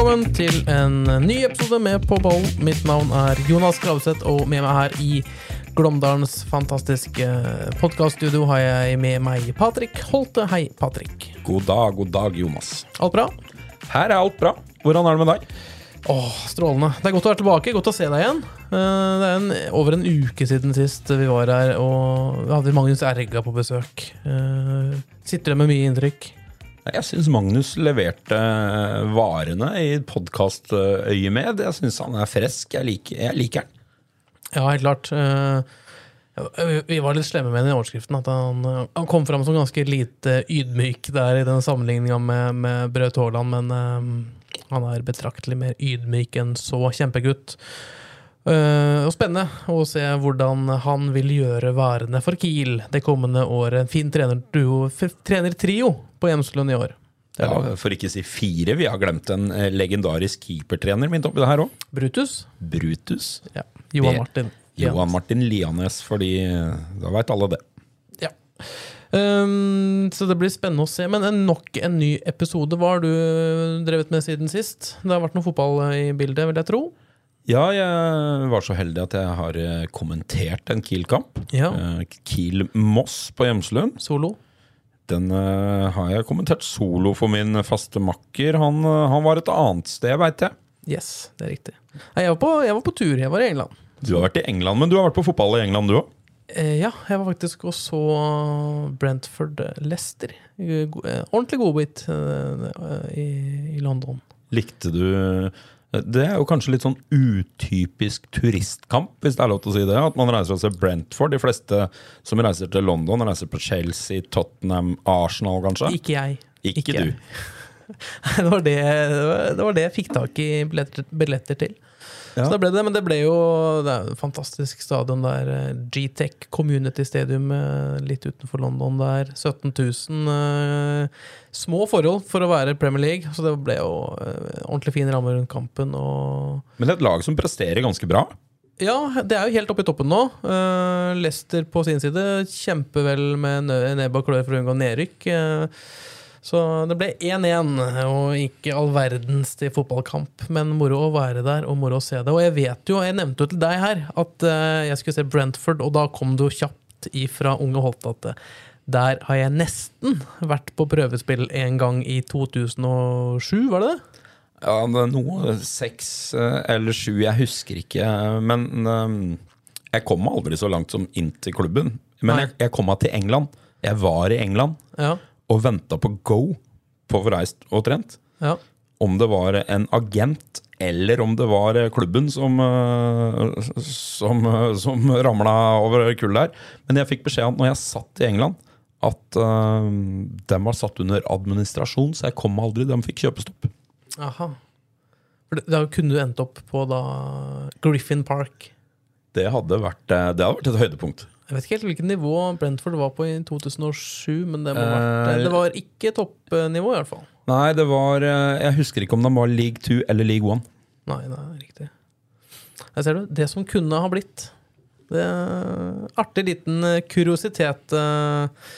Velkommen til en ny episode med På ballen. Mitt navn er Jonas Gravseth, og med meg her i Glåmdalens fantastiske podkaststudio har jeg med meg Patrick Holte. Hei, Patrick. God dag, god dag, Jonas. Alt bra? Her er alt bra. Hvordan er det med deg? Åh, strålende. Det er godt å være tilbake. Godt å se deg igjen. Eh, Det er en, over en uke siden sist vi var her, og vi hadde Magnus Erga på besøk. Eh, Sitter igjen med mye inntrykk. Jeg syns Magnus leverte varene i podkastøyemed. Jeg syns han er frisk. Jeg liker, jeg liker han. Ja, helt klart. Eh, Vi var litt slemme med den i overskriften. At han, eh, han kom fram som ganske lite ydmyk der i den sammenligninga med, med Braut Haaland, men um, han er betraktelig mer ydmyk enn så. Kjempegutt. Eh, og spennende å se hvordan han vil gjøre værende for Kiel det kommende året. En fin trenerduo, trenertrio på Hjemslund i år. Ja, for ikke å si fire. Vi har glemt en eh, legendarisk keepertrener midt oppi det her òg. Brutus. Brutus. Ja. Johan Det- Martin. Johan Martin Lianes, fordi eh, da veit alle det. Ja. Um, så det blir spennende å se. Men en nok en ny episode. Hva har du drevet med siden sist? Det har vært noe fotball i bildet, vil jeg tro. Ja, jeg var så heldig at jeg har eh, kommentert en Kiel-kamp. Ja. Eh, Kiel-Moss på Hjemslund. Solo. Den eh, har jeg kommentert solo for min faste makker. Han, han var et annet sted, veit jeg. Yes, det er riktig. Nei, jeg, var på, jeg var på tur. Jeg var i England. Du har vært i England, men du har vært på fotball i England, du òg? Ja, jeg var faktisk og så Brentford-Lester. Ordentlig godbit i, i London. Likte du Det er jo kanskje litt sånn utypisk turistkamp, hvis det er lov til å si det. At man reiser og ser Brentford. De fleste som reiser til London, reiser på Chelsea, Tottenham, Arsenal, kanskje. Ikke jeg. Ikke Ikke du. det, var det, det, var, det var det jeg fikk tak i billetter, billetter til. Ja. Så da ble det, Men det ble jo Det er et fantastisk stadion der. G-Tech Community Stadium eh, litt utenfor London der. 17 000. eh, Små forhold for å være Premier League, så det ble jo eh, ordentlig fin ramme rundt kampen. Og Men det er et lag som presterer ganske bra. ja, det er jo helt oppe i toppen nå. Eh, Leicester på sin side kjemper vel med nebb og klør for å unngå nedrykk. Eh, så det ble 1-1, og ikke all verdens til fotballkamp. Men moro å være der, og moro å se det. Og jeg vet jo, jeg nevnte jo til deg her at eh, jeg skulle se Brentford, og da kom jo kjapt ifra Unge Holt at eh, der har jeg nesten vært på prøvespill en gang i 2007, var det det? Ja, det er noe seks eh, eller sju, jeg husker ikke. Men jeg kom aldri så langt som inn til klubben. Men jeg, jeg kom meg til England. Jeg var i England Ja. Og venta på go på å få reist og trent. ja. Om det var en agent eller om det var klubben som, eh, som, eh, som ramla over kullet her. Men jeg fikk beskjed om når jeg satt i England, at uh, de var satt under administrasjon, så jeg kom aldri. De fikk kjøpestopp. Aha. Da kunne du endt opp på da Griffin Park. Det hadde vært, det hadde vært et høydepunkt. Jeg vet ikke helt hvilket nivå Brentford var på i 2007, men det, vært, Eh, det var ikke toppnivå, i hvert fall. Nei, det var eh, Jeg husker ikke om de var league 2 eller league 1. Nei, nei, riktig. Jeg ser du. Det som kunne ha blitt. Det er Artig liten kuriositet. eh,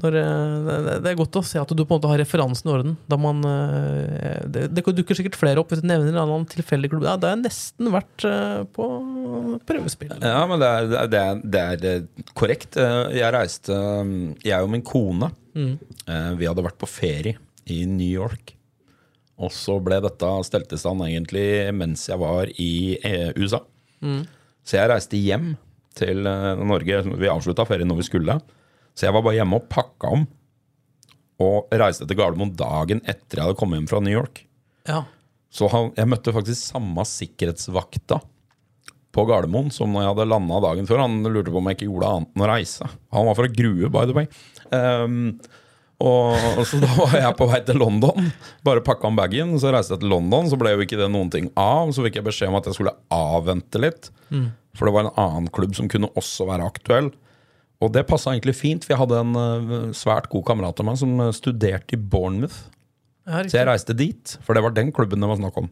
Når, eh, det- er godt å se at du på en måte har referansen i orden. Da man, eh, det, det dukker sikkert flere opp hvis du nevner en annen tilfeldig klubb. Ja, det har nesten vært eh, på prøvespill. Ja, men det er, det er, det er, korrekt. Jeg reiste mm, Jeg og min kone Mm. Vi hadde vært på ferie i New York. Og så ble dette stelt i stand egentlig mens jeg var i USA. Mm. Så jeg reiste hjem til Norge. Vi avslutta ferien når vi skulle. Så jeg var bare hjemme og pakka om. Og reiste til Gardermoen dagen etter jeg hadde kommet hjem fra New York. Ja. Så han, jeg møtte faktisk samme sikkerhetsvakta på Gardermoen som når jeg hadde landa dagen før. Han lurte på om jeg ikke gjorde annet enn å reise. Han var fra Grue, by the way. Um, og, og så da var jeg på vei til London. Bare pakka om bagen, så reiste jeg til London. Så ble jo ikke det noen ting av. Så fikk jeg beskjed om at jeg skulle avvente litt. For det var en annen klubb som kunne også være aktuell. Og det passa egentlig fint, for jeg hadde en eh, svært god kamerat av meg som eh, studerte i Bournemouth. Ja, Så jeg reiste dit, for det var den klubben det var snakk om.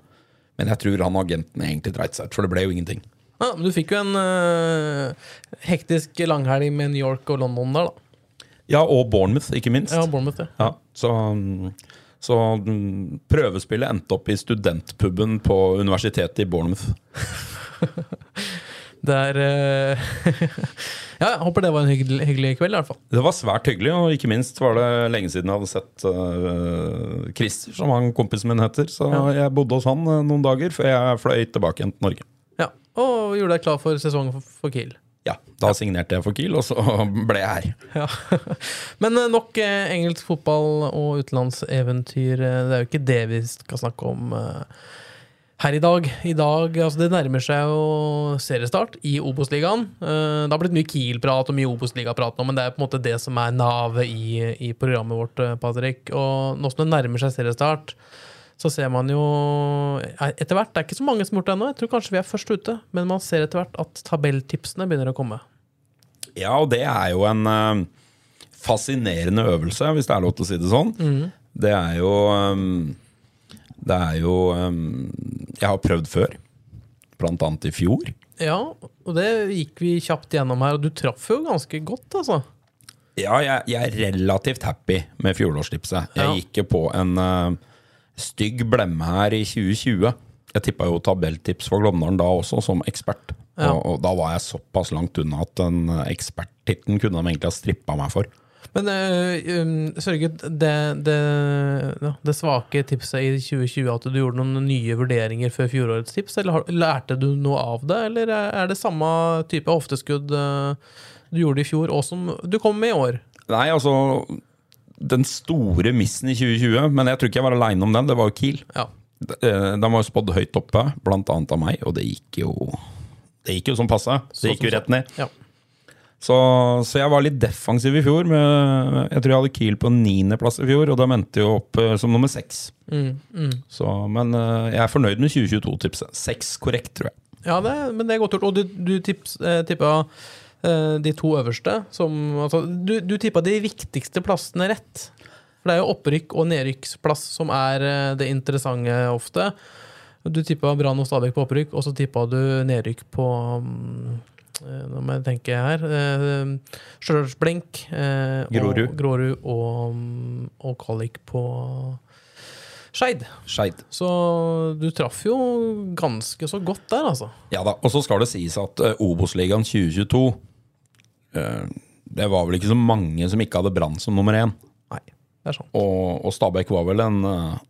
Men jeg tror han agenten egentlig dreit seg ut, for det ble jo ingenting. Ja, men du fikk jo en uh, hektisk langhelg med New York og London der, da. Ja, og Bournemouth, ikke minst. Ja, Bournemouth, ja. Ja, så, mm, så mm, prøvespillet endte opp i studentpuben på universitetet i Bournemouth. Det er eh, Ja, jeg håper det var en hyggelig, hyggelig kveld, i hvert fall. Det var svært hyggelig, og ikke minst var det lenge siden jeg hadde sett uh, Christer, som han kompisen min heter. Så jeg bodde hos han eh, noen dager før jeg fløy tilbake igjen til Norge. Ja, Og gjorde deg klar for sesongen for, for Kiel. Ja, Da signerte jeg for Kiel, og så ble jeg her. Ja. Men eh, nok eh, engelsk fotball og utenlandseventyr. eh, Det er jo ikke det vi skal snakke om eh, her i dag. I dag, altså Det nærmer seg jo seriestart i Obos-ligaen. Eh, Det har blitt mye Kiel-prat og mye Obos-ligaprat nå, men det er på en måte det som er navet i, i programmet vårt, eh, Patrick. Og nå som det nærmer seg seriestart, så ser man jo eh, etter hvert Det er ikke så mange som har gjort det ennå. Jeg tror kanskje vi er først ute, men man ser etter hvert at tabelltipsene begynner å komme. Ja, og det er jo en fascinerende øvelse, hvis det er lov til å si det sånn. Det er jo Det er jo um, Jeg har prøvd før. Blant annet i fjor. Ja, og det gikk vi kjapt gjennom her, og du traff jo ganske godt, altså. Ja, jeg, jeg er relativt happy med fjorårstipset. Jeg Ja. gikk på en uh, stygg blemme her i 2020. Jeg tippa jo tabelltips for Glåmdalen da også, som ekspert. Ja. Og, og da var jeg såpass langt unna at den eksperttitten eksperttittelen kunne de egentlig ha strippa meg for. Men øh, um, Sørget, det, det, ja, det svake tipset i 2020 at du gjorde noen nye vurderinger før fjorårets tips, eller har, lærte du noe av det, eller er det samme type hofteskudd uh, du gjorde i fjor, og som du kom med i år? Nei, altså Den store missen i 2020, men jeg tror ikke jeg var aleine om den, det var jo Kiel. Ja. Eh, De var spådd høyt oppe, blant annet av meg, og det gikk jo Det gikk jo som passe. Det gikk jo rett ned. Ja. Så, så jeg var litt defensiv i fjor. Med, jeg tror jeg hadde Kiel på niendeplass i fjor, og da endte jeg opp eh, som nummer seks. Mm, mm. Så, men eh, jeg er fornøyd med 2022-tipset. Seks korrekt, tror jeg. Ja, det, men det er godt gjort. Og du, du tips, eh, tippa eh, de to øverste som altså, Du, du tippa de viktigste plassene rett. For det er jo opprykk og nedrykksplass som er eh, det interessante ofte. Du tippa Brann og Stabæk på opprykk, og så tippa du nedrykk på mm, Nå må jeg tenke her. Eh, Stjørdals-Blink. Eh, Grorud. Og, Grorud og, mm, og kvalik på Skeid. Så du traff jo ganske så godt der, altså. Ja da. Og så skal det sies at uh, Obos-ligaen 2022 eh, Det var vel ikke så mange som ikke hadde Brann som nummer én. Nei, det er sant. Og, og Stabæk var vel en eh,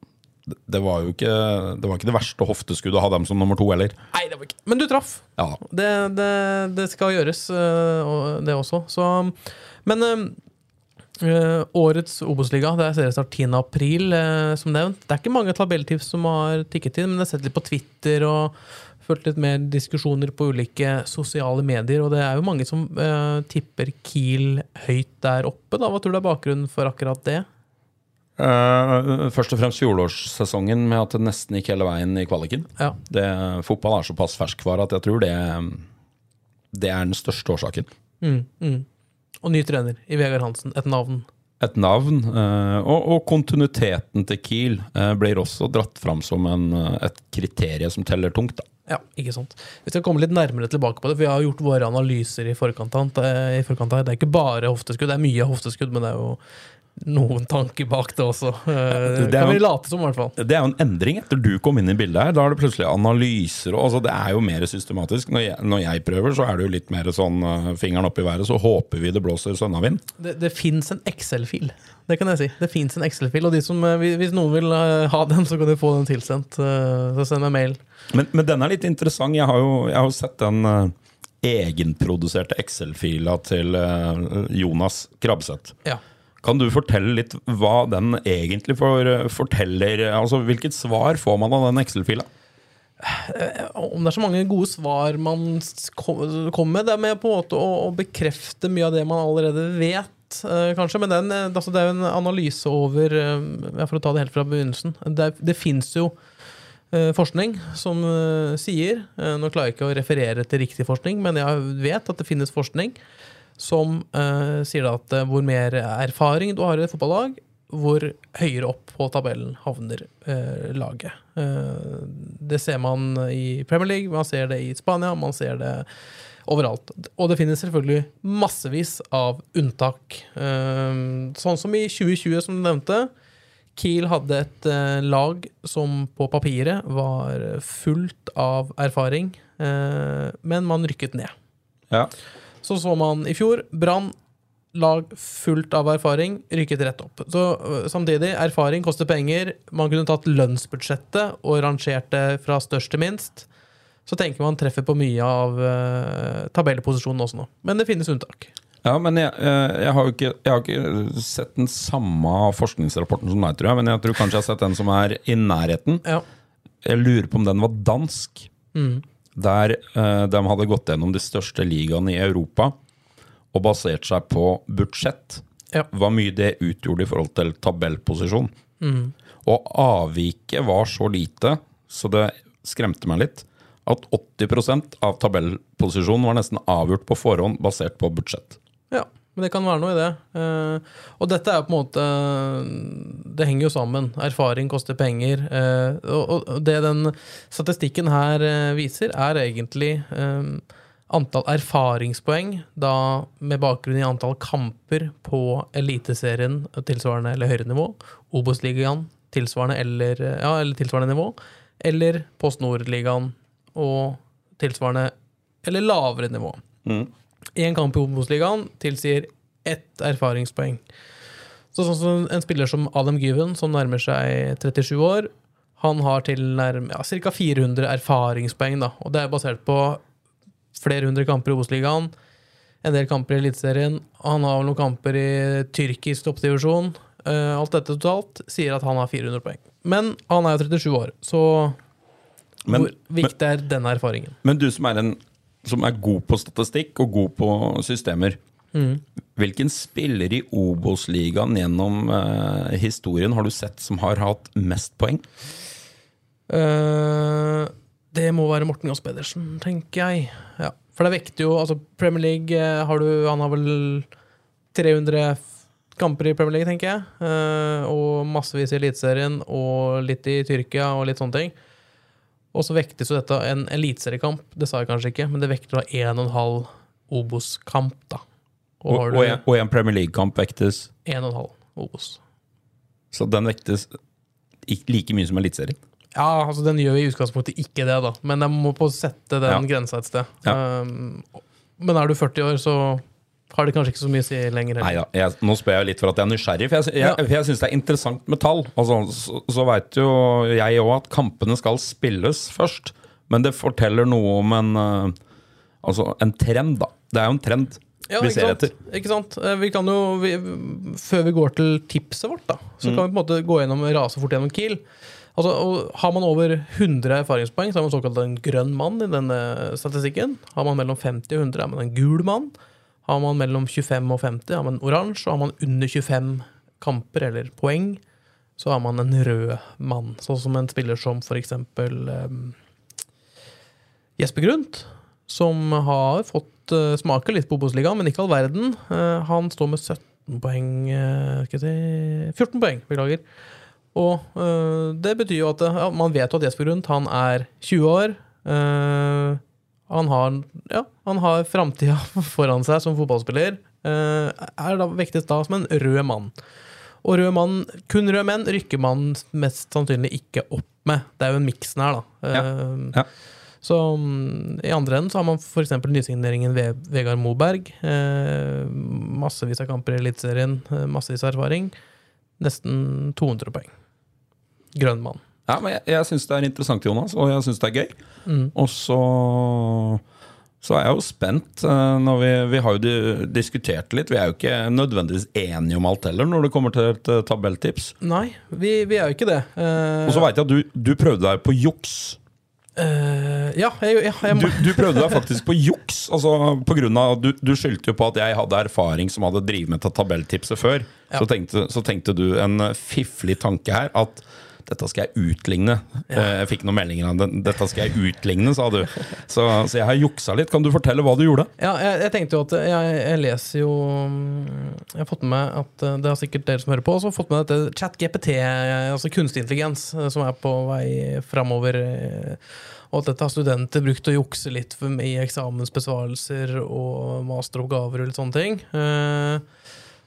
det- var jo ikke Det var ikke det verste hofteskuddet å ha dem som nummer to heller. Nei, det var ikke Men du traff. Ja. Det, det, det skal gjøres, øh, det også. Så, men øh, årets Obos-liga det er seriestart 10. april, øh, som nevnt. Det er ikke mange tabelltips som har tikket inn, men jeg har sett litt på Twitter og fulgt litt mer diskusjoner på ulike sosiale medier, og det er jo mange som øh, tipper Kiel høyt der oppe. Da. Hva tror du er bakgrunnen for akkurat det? Eh, først og fremst fjorårssesongen med at det nesten gikk hele veien i kvaliken. Ja. Det, fotball er såpass ferskvare at jeg tror det, det er den største årsaken. Mm, mm. Og ny trener i Vegard Hansen. Et navn. Et navn, Uh, og, og kontinuiteten til Kiel uh, blir også dratt fram som en, et kriterium som teller tungt. Da. Ja, ikke sant. Vi skal komme litt nærmere tilbake på det, for vi har gjort våre analyser i forkant. i forkant her. Det er ikke bare hofteskudd, det er mye hofteskudd, men det er jo noen tanker bak det også. Eh, det kan vi late som, i hvert fall. Det er jo en endring etter du kom inn i bildet her. Da er det plutselig analyser. Og, altså, det er jo mer systematisk. Når jeg, når jeg prøver, så er det jo litt mer sånn eh, fingeren opp i været, så håper vi det blåser sønnavind. Det, det fins en Excel-fil. Det kan jeg si. Det fins en Excel-fil, og de som, eh, hvis- noen vil ha den, så kan de få den tilsendt. Så send meg mail. Men, men den er litt interessant. Jeg har jo, jeg har sett den egenproduserte Excel-fila til Jonas Krabbseth. Ja. Kan du fortelle litt hva den egentlig for, forteller? Altså, Hvilket svar får man av den Excel-fila? Om det er så mange gode svar man kommer med, det er med på en måte å, å bekrefte mye av det man allerede vet, eh, kanskje. Men eh, altså det er jo en analyse over eh, For å ta det helt fra begynnelsen. Det, det fins jo eh, forskning som eh, sier eh, Nå klarer jeg ikke å referere til riktig forskning, men jeg vet at det finnes forskning som uh, sier at uh, hvor mer erfaring du har i et fotballag, hvor høyere opp på tabellen havner uh, laget. Det ser man i Premier League, man ser det i Spania, man ser det overalt. Og det finnes selvfølgelig massevis av unntak. Sånn som i 2020, som du nevnte. Kiel hadde et lag som på papiret var fullt av erfaring, men man rykket ned. Ja. Så så man i fjor Brann, lag fullt av erfaring, rykket rett opp. Så øh, samtidig, erfaring koster penger. Man kunne tatt lønnsbudsjettet og rangert det fra størst til minst. Så tenker man treffer på mye av uh, tabellposisjonen også nå. Men det finnes unntak. Ja, men jeg, eh, jeg, har ikke, jeg har ikke sett den samme forskningsrapporten som deg, tror jeg. Men jeg tror kanskje jeg har sett den som er i nærheten. Ja. Jeg lurer på om den var dansk. Mm. Der eh, de hadde gått gjennom de største ligaene i Europa og basert seg på budsjett. Ja. Hvor mye det utgjorde i forhold til tabellposisjon. Mm. Og avviket var så lite, så det skremte meg litt, at 80% av tabellposisjonen var nesten avgjort på forhånd basert på budsjett. Ja, men det kan være noe i det. Eh, og dette er på en måte Det henger jo sammen. Erfaring koster penger. eh, og, det den statistikken her eh, viser, er egentlig antall erfaringspoeng da med bakgrunn i antall kamper på Eliteserien tilsvarende eller høyere nivå, Obos-ligaen tilsvarende eller, ja, eller tilsvarende nivå, eller Post Nord-ligaen og tilsvarende eller lavere nivå. Én kamp i Obos-ligaen tilsier ett erfaringspoeng. Så sånn som En spiller som Adam Gyven, som nærmer seg 37 år, han har tilnærm ja, ca. 400 erfaringspoeng. da, og Det er basert på flere hundre kamper i Obos-ligaen, en del kamper i Eliteserien. Han har noen kamper i tyrkisk toppdivisjon. Eh, alt dette totalt sier at han har 400 poeng. Men han er jo 37 år, så Men, hvor viktig er denne erfaringen? men du som er, en, som er god på statistikk og god på systemer, hvilken spiller i Obos-ligaen gjennom eh, historien har du sett som har hatt mest poeng? Eh, det må være Morten Johs Pedersen, tenker jeg. Ja. For det vekter jo altså Premier League eh, har du Han har vel 300 kamper i Premier League, tenker jeg. Eh, og massevis i Eliteserien, og litt i Tyrkia, og litt sånne ting. Og så vektes jo dette en eliteseriekamp, det sa jeg kanskje ikke, men det vekter da 1,5 Obos-kamp, da. Og, Og, og, en, og en Premier League-kamp vektes, 1,5 Obos. så den vektes like mye som Eliteserien. Ja, altså den gjør i utgangspunktet ikke det, da. Men jeg må på sette den Ja. grensa et sted. Ja. Um, men er du 40 år, så har det kanskje ikke så mye å si lenger. Nei da, jeg, nå spør jeg litt for at jeg er nysgjerrig, for jeg, jeg, for jeg syns det er interessant med tall. Altså, så så veit jo jeg òg at kampene skal spilles først, men det forteller noe om en eh, Altså en trend, da. Det er jo en trend Ja, vi ser etter. Ikke sant? Eh, Vi kan jo, vi, før vi går til tipset vårt, da, så Mm. kan vi på en måte gå gjennom rase fort gjennom Kiel. Altså, har man over 100 erfaringspoeng, så er man såkalt en grønn mann i denne statistikken. Har man mellom 50 og 100, er man en gul mann. Har man mellom 25 og 50, har man oransje. Og har man under 25 kamper eller poeng, så har man en rød mann. Sånn som en spiller som for eksempel um, Jesper Grundt, som har fått uh, smake litt på Obos-ligaen, men ikke all verden. Uh, han står med 17 poeng uh, skal jeg si, 14 poeng, beklager. Og uh, det betyr jo at ja, man vet jo at Jesper Grundt han er 20 år. Eh, han har, ja, han har framtida foran seg som fotballspiller. Eh, er da vektes da som en rød mann. Og rød mann, kun rød menn rykker man mest sannsynlig ikke opp med. Det er jo en miksen her, da. Ja. Eh, Ja. Så mm, i andre enden så har man f.eks. nysigneringen Ve Vegard Moberg. Eh, massevis av kamper i Eliteserien, eh, massevis av erfaring. Nesten 200 poeng. Grønn mann. Ja, men Jeg, jeg syns det er interessant, Jonas, og jeg syns det er gøy. Mm. Og så så er jeg jo spent. eh, Når vi, vi har jo diskutert litt. Vi er jo ikke nødvendigvis enige om alt heller når det kommer til et eh, tabelltips. Nei, vi, vi er jo ikke det. Uh, Og så veit jeg at du, du prøvde deg på juks. Uh, ja, jeg, ja, jeg Du, må du prøvde deg faktisk på juks. Altså, på grunn av, du, du skyldte jo på at jeg hadde erfaring som hadde drevet med tabelltipset før. Ja. Så, tenkte, så tenkte du en fifflig tanke her. At dette skal jeg utligne. Eh, Jeg fikk noen meldinger om det. Dette skal jeg utligne, sa du. Så, så jeg har juksa litt. Kan du fortelle hva du gjorde? Ja, jeg, jeg tenkte jo at jeg, jeg leser jo mm, Jeg har fått med meg at eh, Det har sikkert dere som hører på, også fått med dette ChatGPT, altså kunstig intelligens, eh, som er på vei framover. eh, Og at dette har studenter brukt å jukse litt for, i eksamensbesvarelser og masteroppgaver og litt sånne ting. Eh,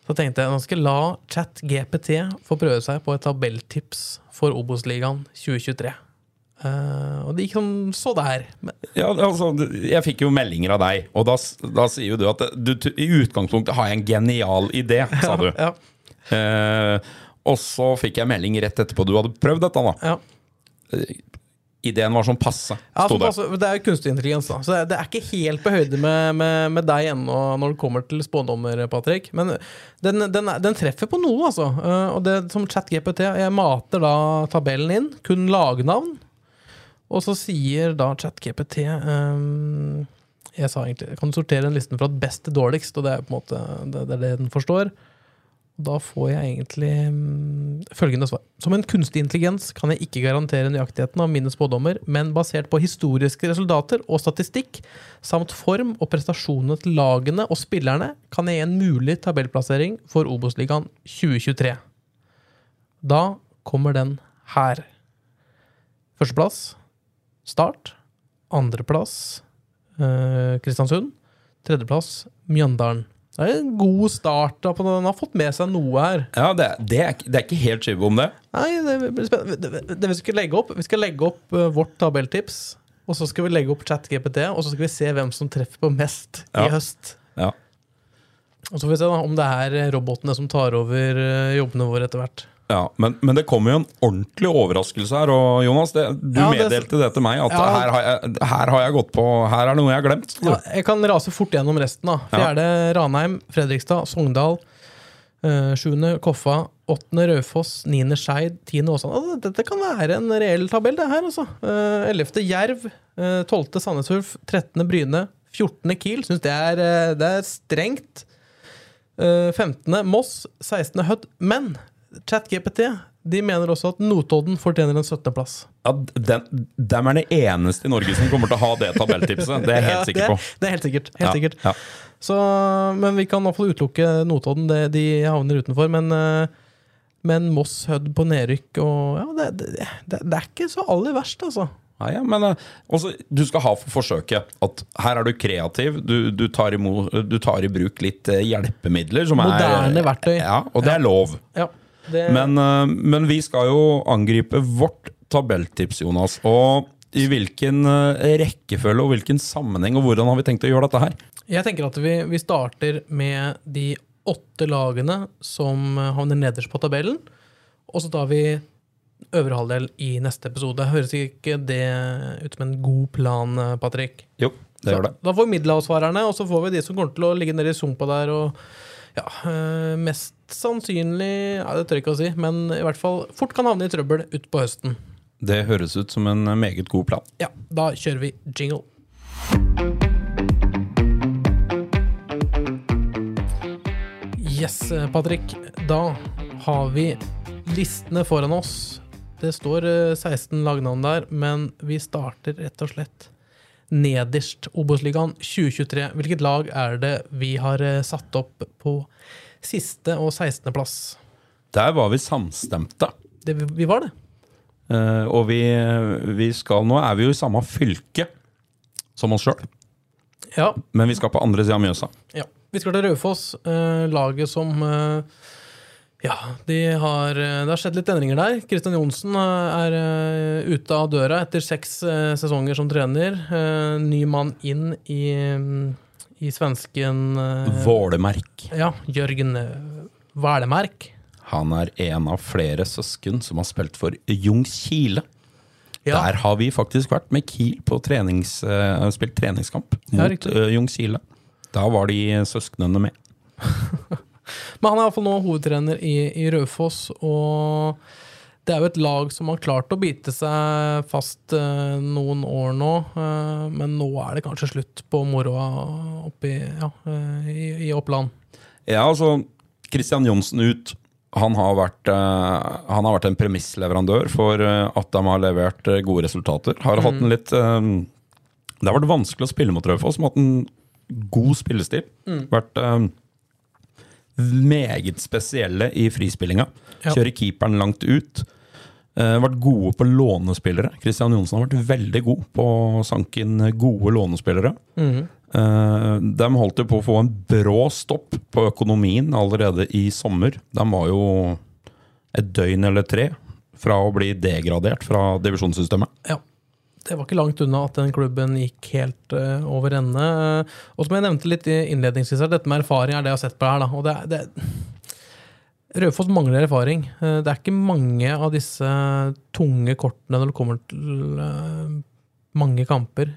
Så tenkte jeg nå skal jeg la ChatGPT få prøve seg på et tabelltips for Obos-ligaen 2023. Uh, og det gikk sånn så der. Ja, altså, jeg fikk jo meldinger av deg, og da, da sier jo du at du, i utgangspunktet har jeg en genial idé, sa du. ja, Eh, og så fikk jeg melding rett etterpå du hadde prøvd dette. da ja. Ideen var sånn passe, Ja, det. altså, det er jo kunstig intelligens, da. Så det er, det er ikke helt på høyde med, med, med deg ennå når det kommer til spådommer, Patrick. Men den, den, den treffer på noe, altså. Eh, Og det som ChatGPT Jeg mater da tabellen inn, kun lagnavn. Og så sier da ChatGPT um, Jeg sa egentlig kan sortere den listen fra best til dårligst, og det er på en måte det, det, er det den forstår. Da får jeg egentlig mm, følgende svar. Som en kunstig intelligens kan jeg ikke garantere nøyaktigheten av mine spådommer, men basert på historiske resultater og statistikk, samt form og prestasjonene til lagene og spillerne, kan jeg gi en mulig tabellplassering for Obos-ligaen 2023. Da kommer den her. Førsteplass Start. Andreplass eh, Kristiansund. Tredjeplass Mjøndalen. Det er en god start. da på. Den har fått med seg noe her. Ja, det, det, er, det er ikke helt skive om det. Nei, det blir spennende. Det, vi skal legge opp Vi skal legge opp eh, vårt tabelltips. Og så skal vi legge opp ChatGPT, og så skal vi se hvem som treffer på mest Ja. i høst. Ja. Og så får vi se da om det er eh, robotene som tar over eh, jobbene våre etter hvert. Ja, men, men det kommer jo en ordentlig overraskelse her. Og Jonas, det, du Ja, det- meddelte det til meg, at Ja. her, har jeg, her har jeg gått på Her er det noe jeg har glemt. Jeg kan rase fort gjennom resten. da Fjerde Ranheim, Fredrikstad, Sogndal. eh, Sjuende Koffa. Åttende Raufoss. Niende Skeid. Tiende Åsane. Altså, dette kan være en reell tabell, det her. altså Eh, Ellevte Jerv. eh, Tolvte Sandnes Ulf. Trettende Bryne. Fjortende Kiel. Syns det, det er strengt. Eh, Femtende Moss. Sekstende Hødd. Men ChatGPT de mener også at Notodden fortjener en 17.-plass. Ja, den, dem er det eneste i Norge som kommer til å ha det tabelltipset. Det er jeg helt sikker på. Det, det er helt sikkert. Helt Ja, sikkert. ja. Så, men vi kan i hvert fall utelukke Notodden. Det, de havner utenfor. Men, eh, men Moss, Hødd på nedrykk og ja, det, det, det, er ikke så aller verst, altså. Ja, ja, men eh, også, du skal ha for forsøket at her er du kreativ. Du, du, tar, imot, du tar i bruk litt eh, hjelpemidler. Som Moderne er, verktøy. Ja, og det er lov. Ja, det, Men, eh, men vi skal jo angripe vårt tabelltips, Jonas. Og i hvilken eh, rekkefølge og hvilken sammenheng, og hvordan har vi tenkt å gjøre dette her? jeg tenker at vi, vi starter med de åtte lagene som havner nederst på tabellen. Og så tar vi øvre halvdel i neste episode. Høres ikke det ut som en god plan, Patrick? Jo, det gjør det. Da får vi middelhavsfarerne, og så får vi de som kommer til å ligge nede i sumpa der. og ja, øh, Mest sannsynlig ja, Det tør jeg ikke å si, men i hvert fall fort kan havne i trøbbel utpå høsten. Det høres ut som en meget god plan. Ja, Da kjører vi jingle. Yes, Patrick. Da har vi listene foran oss. Det står øh, 16 lagnavn der, men vi starter rett og slett nederst. Obos-ligaen 2023. Hvilket lag er det vi har øh, satt opp på siste og 16. plass? Der var vi samstemte. Det, vi- vi var det. Eh, og vi, vi skal Nå er vi jo i samme fylke som oss sjøl, Ja, men vi skal på andre sida av Mjøsa. Ja. Vi skal til Raufoss, eh, laget som eh, Ja, de har, eh, det har skjedd litt endringer der. Kristian Johnsen eh, er eh, ute av døra etter seks eh, sesonger som trener. Eh, ny mann inn i, mm, i svensken eh, Vålemerk. Ja, Jørgen eh, Vælemerk. Han er en av flere søsken som har spilt for Ljungskile. Ja, Der har vi faktisk vært med Kiel på trenings, uh, spilt treningskamp Ja, mot riktig. uh, Ljungskile. Da var de søsknene med. Men han er iallfall nå hovedtrener i, i Raufoss, og det er jo et lag som har klart å bite seg fast eh, noen år nå, eh, men nå er det kanskje slutt på moroa oppe ja, eh, i, i Oppland. Ja, altså Christian Johnsen ut. Han har vært, han har vært en premissleverandør for at de har levert gode resultater. Har hatt en litt Det har vært vanskelig å spille mot Raufoss, som har hatt en god spillestil. Vært eh, meget spesielle i frispillinga. Ja. Kjører keeperen langt ut. Eh, vært gode på lånespillere. Christian Johnsen har vært veldig god på å sanke inn gode lånespillere. Eh, de holdt jo på å få en brå stopp på økonomien allerede i sommer. De var jo et døgn eller tre fra å bli degradert fra divisjonssystemet. Ja. Det var ikke langt unna at den klubben gikk helt eh, over ende. Og som jeg nevnte litt i innledningsvis, dette med erfaring er det jeg har sett på her. Da. Og det, det, Raufoss mangler erfaring. Eh, Det er ikke mange av disse tunge kortene når det kommer til eh, mange kamper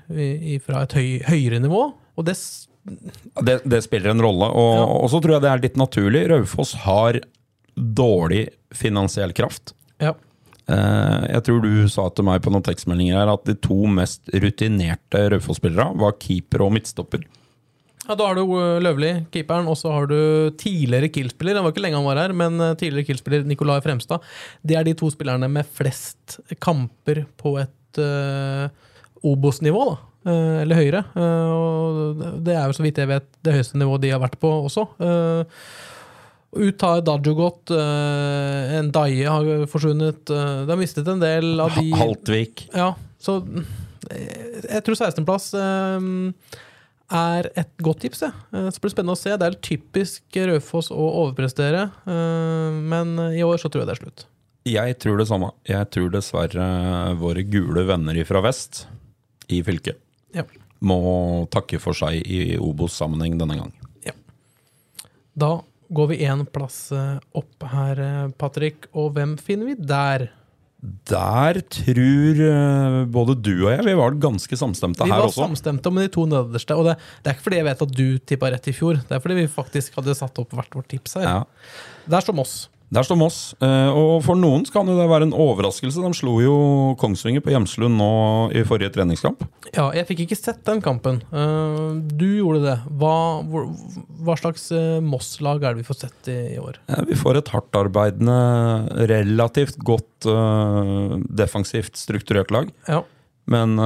fra et høy, høyere nivå. Og det Det, det spiller en rolle, og, Ja. og så tror jeg det er litt naturlig. Raufoss har dårlig finansiell kraft. ja. Eh, jeg tror du sa til meg på noen tekstmeldinger her at de to mest rutinerte Raufoss-spillerne var keeper og midtstopper. Ja, Da har du eh, Løvli, keeperen, og så har du tidligere Kiel-spiller. Det var ikke lenge han var her, men eh, tidligere Kiel-spiller Nicolai Fremstad. Det er de to spillerne med flest kamper på et uh, Obos-nivå, da. Uh, eller høyere. Uh, det er jo så vidt jeg vet det høyeste nivået de har vært på også. Ut har Dajogot, uh, en Daye har forsvunnet. De har mistet en del av de Haltvik. ja, så jeg tror 16.-plass eh, er et godt tips. Ja. Eh, Så blir det spennende å se. Det er typisk Raufoss å overprestere, eh, men i år så tror jeg det er slutt. Jeg tror det samme. Jeg tror dessverre våre gule venner fra vest i fylket Ja. må takke for seg i Obos-sammenheng denne gang. Da går vi én plass eh, opp her, Patrick, og hvem finner vi der? Der tror eh, både du og jeg Vi var ganske samstemte her også. Vi var samstemte om de to nederste, og det, det er ikke fordi jeg vet at du tippa rett i fjor, det er fordi vi faktisk hadde satt opp hvert vårt tips her. Ja. er som Moss. Der står Moss. eh, Og for noen kan det være en overraskelse. De slo jo Kongsvinger på Hjemslund nå i forrige treningskamp. Ja, jeg fikk ikke sett den kampen. Eh, Du gjorde det. Hva, hva slags eh, Moss-lag er det vi får sett i, år? Ja, Vi får et hardtarbeidende, relativt godt defensivt strukturert lag. Ja. Men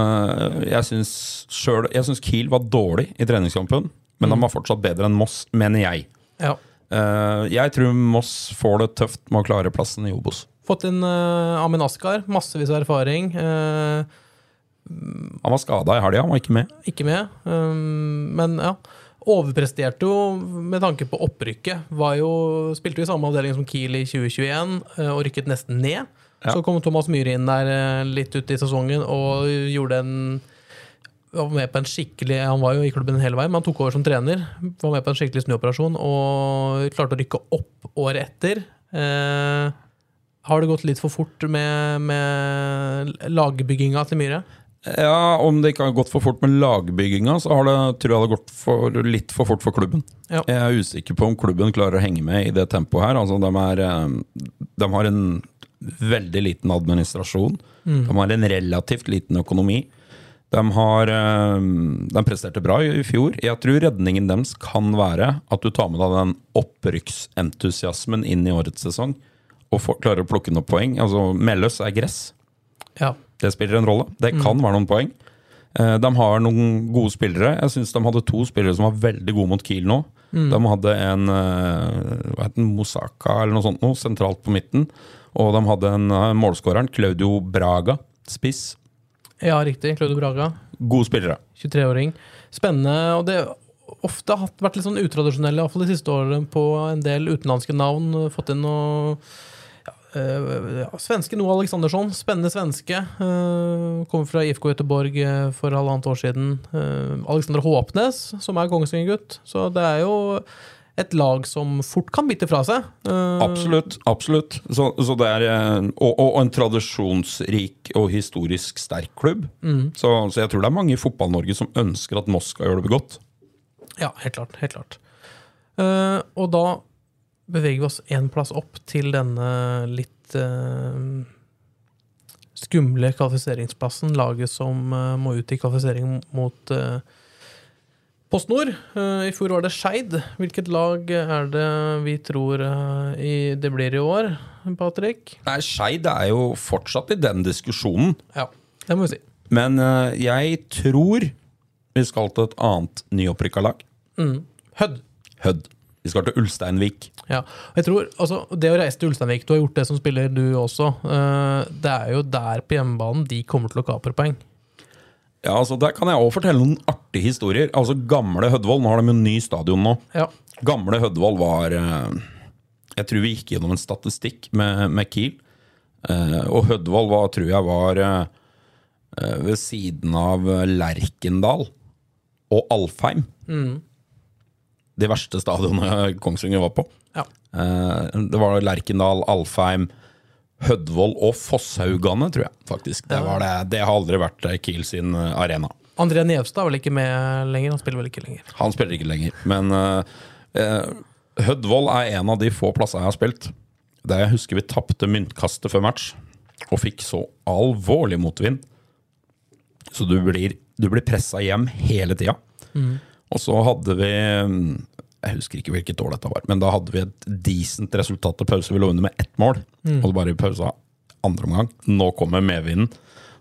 jeg syns Kiel var dårlig i treningskampen. Men de var fortsatt bedre enn Moss, mener jeg. ja. Eh, jeg tror Moss får det tøft med å klare plassen i Obos. Fått inn uh, Amin Askar, massevis av erfaring. eh, Han var skada i helga, han var ikke med. ikke med. Men ja. Overpresterte jo med tanke på opprykket. Var jo, spilte jo i samme avdeling som Kiel i 2021 eh, og rykket nesten ned. Ja. Så kom Thomas Myhre inn der eh, litt ut i sesongen og gjorde en var med på en skikkelig Han var jo i klubben hele veien, men han tok over som trener. Var med på en skikkelig snuoperasjon og klarte å rykke opp året etter. Eh, har det gått litt for fort med, med lagbygginga til Myhre? Ja, Om det ikke har gått for fort med lagbygginga, så har det, tror jeg det har gått for, litt for fort for klubben. Ja. Jeg er usikker på om klubben klarer å henge med i det tempoet her. Altså, de, er, eh, de har en veldig liten administrasjon. De har en relativt liten økonomi. De, har, eh, de presterte bra i fjor. Jeg tror redningen deres kan være at du tar med deg den opprykksentusiasmen inn i årets sesong og får, klarer å plukke noen poeng. Altså, Melløs er gress. Ja. Det spiller en rolle. Det kan være noen poeng. Eh, De har noen gode spillere. Jeg syns de hadde to spillere som var veldig gode mot Kiel nå. De hadde en eh, hva heter den, Mosaka eller noe sånt noe, sentralt på midten. Og de hadde en målskåreren, Claudio Braga, spiss. Ja, riktig. Claudio Braga. Gode spillere. 23-åring. Spennende. Og det ofte har vært litt sånn utradisjonelle, iallfall de siste årene, på en del utenlandske navn. Fått inn noe ja, eh, ja, Svenske Noah Aleksandersson. Spennende svenske. Uh, kommer fra IFK Göteborg eh, for halvannet år siden. Uh, Alexander Håpnes, som er Kongsvinger-gutt. Så det er jo et lag som fort kan bite fra seg. Uh... Absolutt. absolutt så, så det er, eh, og, og en tradisjonsrik og historisk sterk klubb. Så, så jeg tror det er mange i Fotball-Norge som ønsker at Moss skal gjøre det godt. Ja, helt klart. Helt klart. Uh, og da beveger vi oss én plass opp til denne litt eh, skumle kvalifiseringsplassen. Laget som må ut i kvalifisering mot uh, Post Nord. Eh, I fjor var det Skeid. Hvilket lag er det vi tror eh, det blir i år, Patrick? Nei, Skeid er jo fortsatt i den diskusjonen. Ja, det må vi si. Men eh, jeg tror vi skal til et annet nyopprykka lag. Hødd. Hødd. Vi skal til Ulsteinvik. Ja, jeg tror, altså, Det å reise til Ulsteinvik, du har gjort det som spiller, du også. det er jo der på hjemmebanen de kommer til å kapre poeng. Ja, altså Der kan jeg også fortelle noen artige historier. Altså Gamle Hødvold, nå har de jo ny stadion nå. Ja. Gamle Hødvold var eh, Jeg tror vi gikk gjennom en statistikk med, med Kiel. Eh, og Hødvold var, tror jeg var eh, ved siden av Lerkendal og Alfheim. De verste stadionene Kongsvinger var på. Ja. Det var Lerkendal, Alfheim, Hødvold og Fosshaugane, tror jeg faktisk. Det, var det. det har aldri vært eh, Kiel sin eh, arena. André Nevstad er vel ikke med lenger? Han spiller vel ikke lenger? Han spiller ikke lenger. Men uh, eh, Hødvold er en av de få plassene jeg har spilt der jeg husker vi tapte myntkastet før match og fikk så alvorlig motvind. Så du blir, du blir pressa hjem hele tida. Og så hadde vi mm, Jeg husker ikke hvilket år dette var, men da hadde vi et decent resultat til pause. Vi lå under med ett mål, og det bare i pausa andre omgang. Nå kommer medvinden.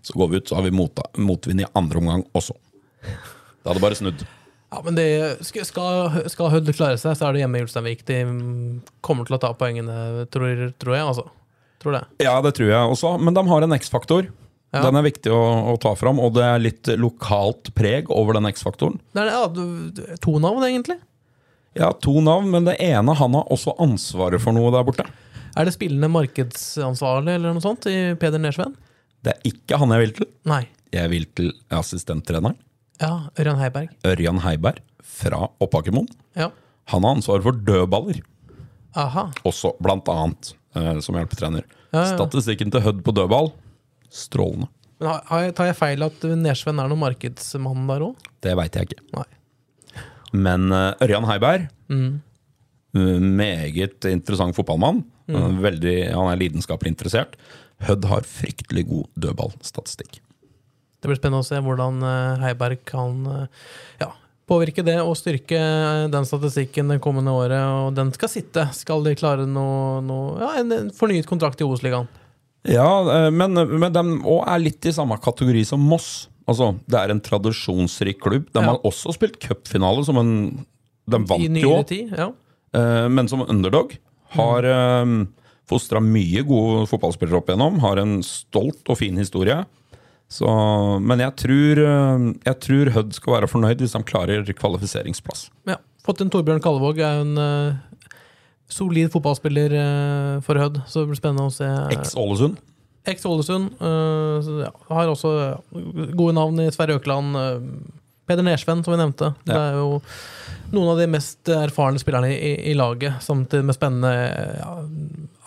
Så går vi ut, så har vi mota, motvind i andre omgang også. Det hadde bare snudd. Ja, men det, skal, skal Hødd klare seg, så er det hjemme i Ulsteinvik. De mm, kommer til å ta poengene, tror, tror jeg. altså. Tror det. Ja, det tror jeg også, men de har en X-faktor. Ja. Den er viktig å, å ta fram, og det er litt lokalt preg over den X-faktoren. Det er ja, to navn, egentlig. Ja, to navn, men det ene han har også ansvaret for noe der borte. Er det spillende markedsansvarlig eller noe sånt i Peder Nersveen? Det er ikke han jeg vil til. Nei. Jeg vil til assistenttreneren, Ja, Ørjan Heiberg. Ørjan Heiberg fra Oppakermoen. Ja. Han har ansvaret for dødballer, Aha. også blant annet, eh, som hjelpetrener. Ja, ja. Statistikken til Hødd på dødball, strålende. Men har, har jeg, tar jeg feil at Nersveen er noen markedsmann der òg? Det veit jeg ikke. Nei. Men eh, Ørjan Heiberg, mm. meget interessant fotballmann. Han er Veldig, han er lidenskapelig interessert. Hødd har fryktelig god dødballstatistikk. Det blir spennende å se hvordan eh, Heiberg kan eh, ja, påvirke det og styrke eh, den statistikken det kommende året. Og den skal sitte. Skal de klare noe, noe, ja, en, fornyet kontrakt i Obos-ligaen? Ja, eh, men, men de òg er litt i samme kategori som Moss. Altså, Det er en tradisjonsrik klubb. De Ja. har også spilt cupfinale som en De I vant jo, tid? Ja. eh, men som underdog. Har mm. fostra mye gode fotballspillere opp igjennom. Har en stolt og fin historie. Så, men jeg tror, eh, jeg tror Hødd skal være fornøyd hvis de klarer kvalifiseringsplass. ja. Fått inn Torbjørn Kallevåg, er en eh, solid fotballspiller eh, for Hødd. Så det blir spennende å se. Eks-Ålesund. Eks-Ålesund. Uh, ja, har også gode navn i Sverre Økeland. Uh, Peder Nersven, som vi nevnte. Det er jo noen av de mest erfarne spillerne i, i laget, samtidig med spennende ja,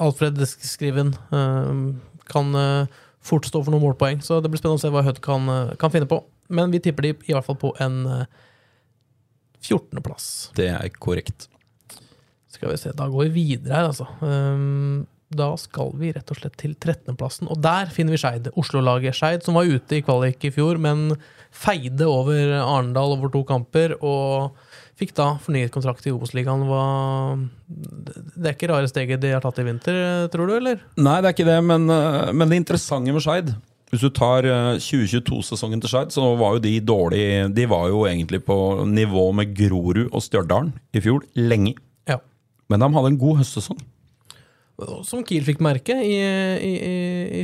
Alfred Skriven uh, kan eh, fort stå for noen målpoeng, så det blir spennende å se hva Hødd kan, eh, kan finne på. Men vi tipper de i hvert fall på en eh, 14.-plass. Det er korrekt. Skal vi se, Da går vi videre her, altså. Ehm, da skal vi rett og slett til 13.-plassen, og der finner vi Skeid. Oslo-laget Skeid, som var ute i kvalik i fjor, men feide over Arendal over to kamper. og Fikk da fornyet kontrakt i Obos-ligaen. Det er ikke rare steget de har tatt i vinter, tror du, eller? Nei, det er ikke det, men, eh, men det interessante med Skeid Hvis du tar eh, 2022-sesongen til Skeid, så var jo de dårlige De var jo egentlig på nivå med Grorud og Stjørdal i fjor, lenge. Ja. Men de hadde en god høstsesong. Som Kiel fikk merke i, i, i,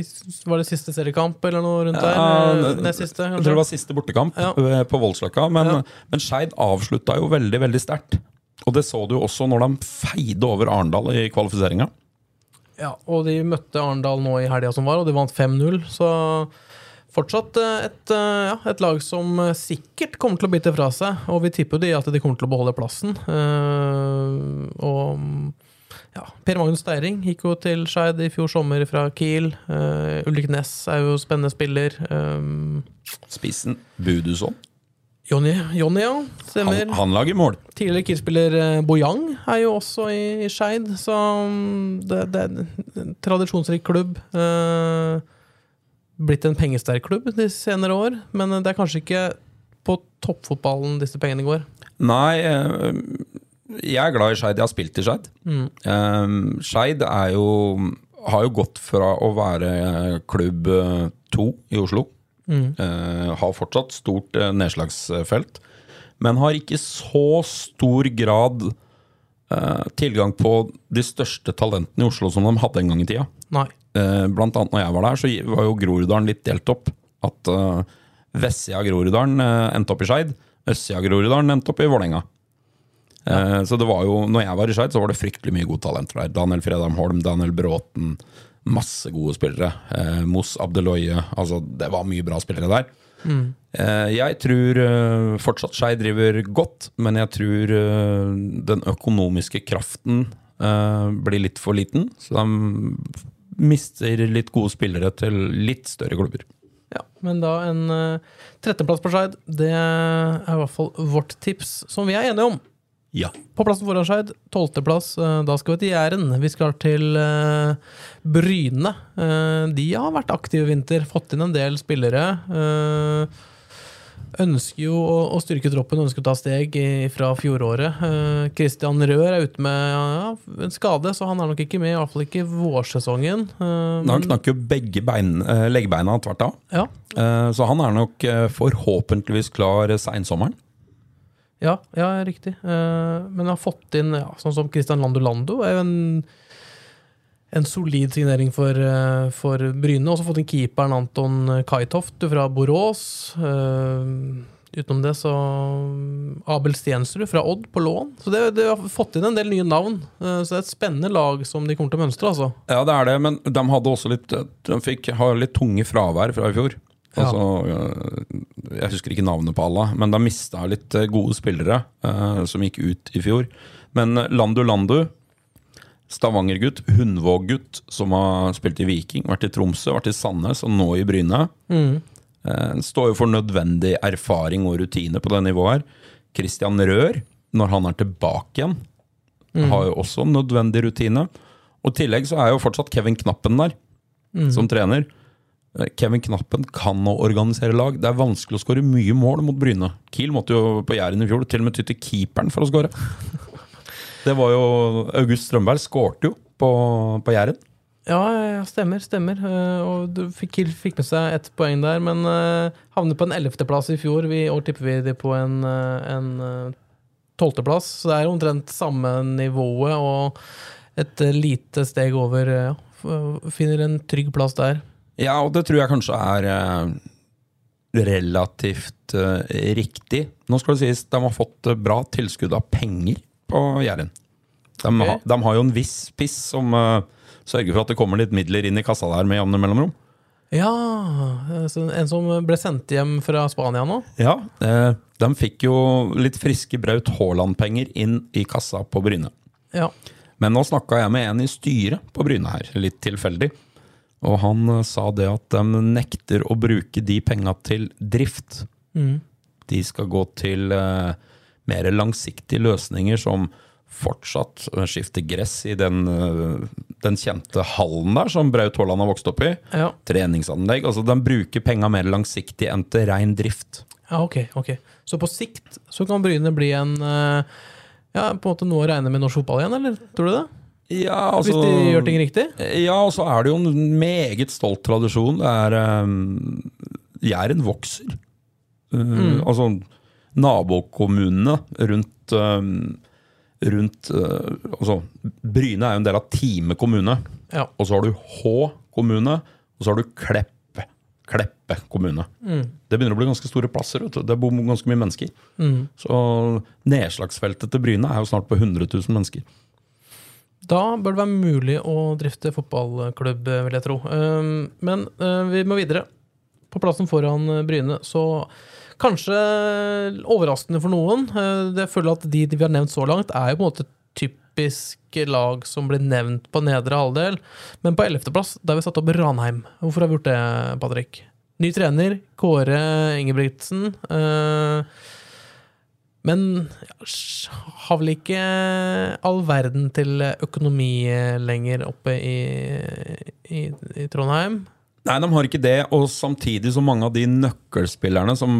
Var det siste seriekamp, eller noe rundt der? Ja, det siste, Jeg tror det var siste bortekamp Ja. eh, på Voldsløkka, men, Ja. men Skeid avslutta jo veldig, veldig sterkt. Og det så du jo også når de feide over Arendal i kvalifiseringa. Ja, og de møtte Arendal nå i helga som var, og de vant 5-0. Så fortsatt eh, et, eh, ja, et lag som eh, sikkert kommer til å bite fra seg. Og vi tipper de at de kommer til å beholde plassen. Eh, og ja, Per Magnus Steiring gikk jo til Skeid i fjor sommer fra Kiel. Uh, Ulrik Næss er jo spennende spiller. Um, Spissen Buduson? Jonny, Jonny, ja. Stemmer. Han, han lager mål. Tidligere Kiel-spiller eh, Bojang er jo også i, i Skeid, så mm, det, det er en tradisjonsrik klubb. Uh, blitt en pengesterk klubb de senere år, men det er kanskje ikke på toppfotballen disse pengene går. Nei, jeg er glad i Skeid. Jeg har spilt i Skeid. Eh, Skeid er jo har jo gått fra å være klubb eh, to i Oslo. Eh, har fortsatt stort uh, nedslagsfelt. Men har ikke så stor grad uh, tilgang på de største talentene i Oslo som de hadde en gang i tida. Nei. Eh, blant annet når jeg var der, så var jo Groruddalen litt delt opp. At uh, vestsida av Groruddalen endte opp i Skeid, østsida av Groruddalen endte opp i Vålerenga. Eh, så det var jo, når jeg var i Skeid, så var det fryktelig mye gode talenter der. Daniel Fredheim Holm, Daniel Bråten. Masse gode spillere. Eh, Moss Abdeloye. Altså, det var mye bra spillere der. Eh, jeg tror eh, fortsatt Skeid driver godt, men jeg tror eh, den økonomiske kraften eh, blir litt for liten. Så de mister litt gode spillere til litt større klubber. Ja, men da en uh, tretteplass på Skeid, det er i hvert fall vårt tips, som vi er enige om. Ja. På plassen foran Skeid, tolvteplass. eh, Da skal vi til Jæren. Vi skal til uh, Bryne. Uh, de har vært aktive i vinter, fått inn en del spillere. Uh, ønsker jo å, å styrke troppen, ønsker å ta steg i, fra fjoråret. Eh, Christian Rør er ute med ja, en skade, så han er nok ikke med, i ikke vårsesongen. Eh, Han knakk jo begge bein, eh, leggbeina tvert av. ja, Eh, Så han er nok eh, forhåpentligvis klar seinsommeren. Ja, ja, riktig. Eh, men jeg har fått inn ja, sånn som Christian Lando Lando. er jo en, en solid signering for, eh, for Bryne. Også fått inn keeperen Anton Kaitoft fra Borås. Eh, utenom det så Abel Stensrud fra Odd på lån. Så det, det har fått inn en del nye navn. Så det er et spennende lag som de kommer til å mønstre, altså. Ja, det er det, men de hadde også litt De fikk har litt tunge fravær fra i fjor. Altså, øh, jeg husker ikke navnet på alle, men da mista litt øh, gode spillere eh, som gikk ut i fjor. Men Landu Landu, Stavanger-gutt, Hundvåg-gutt, som har spilt i Viking, vært i Tromsø, vært i Sandnes og nå i Bryne. Eh, står jo for nødvendig erfaring og rutine på det nivået her. Christian Rør, når han er tilbake igjen, har jo også nødvendig rutine. Og i tillegg så er jo fortsatt Kevin Knappen der, som trener. Eh, Kevin Knappen kan å organisere lag. Det er vanskelig å skåre mye mål mot Bryne. Kiel måtte jo på Jæren i fjor til og med ty til keeperen for å skåre. Det var jo August Strømberg skårte jo på, på Jæren. Ja, ja, stemmer. stemmer. Eh, og du fikk, fikk med seg ett poeng der, men uh, havnet på en ellevteplass i fjor. Vi, I år tipper vi de på en, en tolvteplass. Så det er omtrent samme nivået og et lite steg over. Ja. Finner en trygg plass der. Ja, og det tror jeg kanskje er eh, relativt eh, riktig. Nå skal det sies, de har fått eh, bra tilskudd av penger på Jæren. De, okay. de har jo en viss piss som sørger for at det kommer litt midler inn i kassa der med jevne mellomrom. Ja, En som ble sendt hjem fra Spania nå? Ja, de fikk jo litt friske Braut Haaland-penger inn i kassa på Bryne. Ja. Men nå snakka jeg med en i styret på Bryne her, litt tilfeldig. Og han eh, sa det at de nekter å bruke de penga til drift. De skal gå til uh, mer langsiktige løsninger som fortsatt skifter skifte gress i den, eh, den kjente hallen der som Braut Haaland har vokst opp i. Ja. Treningsanlegg. Altså de bruker penga mer langsiktig enn til rein drift. ja, ok. ok. Så på sikt så kan Bryne bli en eh, Ja, på en måte noe å regne med norsk fotball igjen, eller? Tror du det? Ja, altså, Hvis de gjør ting riktig? Ja, og så er det jo en meget stolt tradisjon. Det er um, Jæren vokser. Uh, Altså nabokommunene rundt um, Rundt uh, Altså, Bryne er jo en del av Time kommune. Ja. Og så har du Hå kommune, og så har du Kleppe. Kleppe kommune. Det begynner å bli ganske store plasser. Vet du. Det bor ganske mye mennesker. Så nedslagsfeltet til Bryne er jo snart på 100 000 mennesker. Da bør det være mulig å drifte fotballklubb, vil jeg tro. Um, Men uh, vi må videre. På plassen foran Bryne, så kanskje overraskende for noen. Uh, Det føler at de, vi har nevnt så langt, er jo på en måte typisk lag som blir nevnt på nedre halvdel. Men på ellevteplass har vi satt opp Ranheim. Hvorfor har vi gjort det, Patrick? Ny trener, Kåre Ingebrigtsen. Uh, Men ja, har vel ikke all verden til økonomi lenger oppe i, i, i Trondheim? Nei, de har ikke det, og samtidig så mange av de nøkkelspillerne som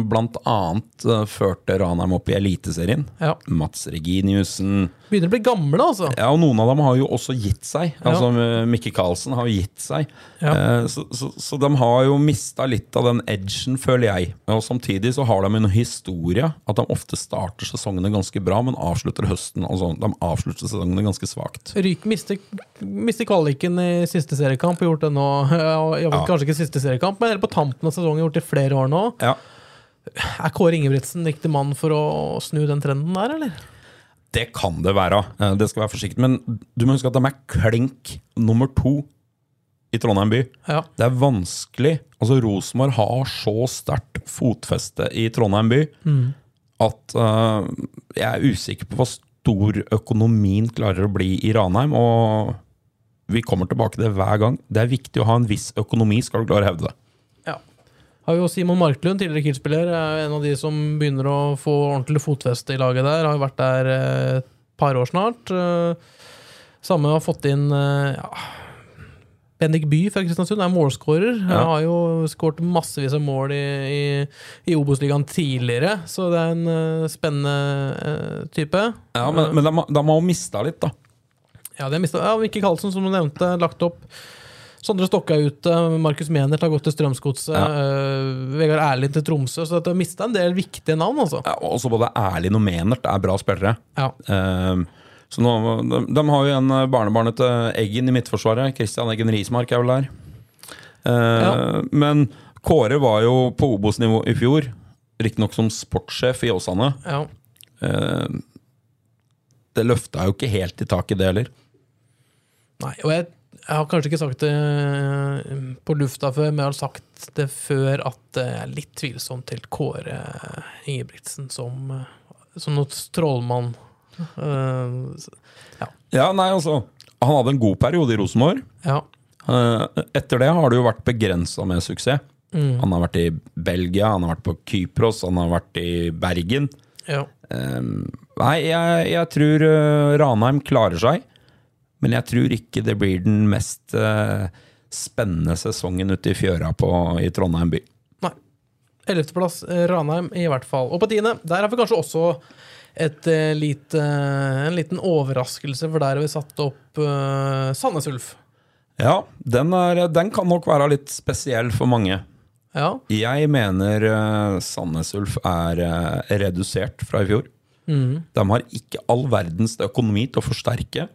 annet eh, førte Ranheim opp i Eliteserien, Ja. Mats Reginiussen Begynner å bli gamle, altså. Ja, og noen av dem har jo også gitt seg. Altså ja. Mikke Karlsen har gitt seg. Ja. Eh, så, så, så de har jo mista litt av den edgen, føler jeg. Og samtidig så har de en historie at de ofte starter sesongene ganske bra, men avslutter høsten Altså, de avslutter sesongene ganske svakt. Ryk mister, mister kvaliken i siste seriekamp. Gjort det nå. Ja, jeg vet, Ja. Kanskje ikke siste seriekamp, men eller på tampen av sesongen. Gjort det i flere år nå. Ja, Er Kåre Ingebrigtsen riktig mann for å snu den trenden der, eller? Det kan det være. Eh, Det skal være forsiktig. Men du må huske at de er klink nummer to i Trondheim by. Ja. Det er vanskelig. Altså Rosenborg har så sterkt fotfeste i Trondheim by at uh, jeg er usikker på hva stor økonomien klarer å bli i Ranheim. Og vi kommer tilbake til det hver gang. Det er viktig å ha en viss økonomi skal du klare å hevde det. Har jo Simon Marklund, tidligere Kiel-spiller, er en av de som begynner å få ordentlig fotfeste i laget der. Har jo vært der eh, et par år snart. Eh, Samme har fått inn eh, ja, Bendik By fra Kristiansund, er målskårer. Han Ja. har jo skåret massevis av mål i, i, i Obos-ligaen tidligere, så det er en eh, spennende eh, type. Ja, Men, men de, de har jo mista litt, da. Ja, det har mistet. Ja, Mikke Karlsen, som du nevnte, lagt opp. Sondre Stokka er ute. Markus Menert har gått til Strømsgodset. Ja. uh, Vegard Erlind til Tromsø. Så det har mista en del viktige navn, altså. Ja, også både Erlind og Menert er bra spillere. Ja. Uh, så nå, de, de har jo en barnebarnet til Eggen i Midtforsvaret. Christian Eggen Rismark er vel der. Uh, Ja. Men Kåre var jo på Obos-nivå i fjor. Riktignok som sportssjef i Åsane. ja. Uh, det løfta jo ikke helt i taket, det heller. Nei, og jeg, jeg har kanskje ikke sagt det eh, på lufta før, men jeg har sagt det før at det er litt tvilsomt til Kåre Ingebrigtsen som, eh, som noen strålmann. Eh, Ja, nei, altså Han hadde en god periode i Rosenborg. ja. Etter det har det jo vært begrensa med suksess. Han har vært i Belgia, han har vært på Kypros, han har vært i Bergen. ja. Nei, jeg, jeg tror Ranheim klarer seg. Men jeg tror ikke det blir den mest uh, spennende sesongen ute i fjøra på, i Trondheim by. Nei. Ellevteplass eh, Ranheim, i hvert fall. Og på tiende, der har vi kanskje også et, eh, lite, en liten overraskelse, for der har vi satt opp uh, Sandnes Ulf. Ja, den, er, den kan nok være litt spesiell for mange. Ja. Jeg mener uh, Sandnes Ulf er uh, redusert fra i fjor. De har ikke all verdens økonomi til å forsterke.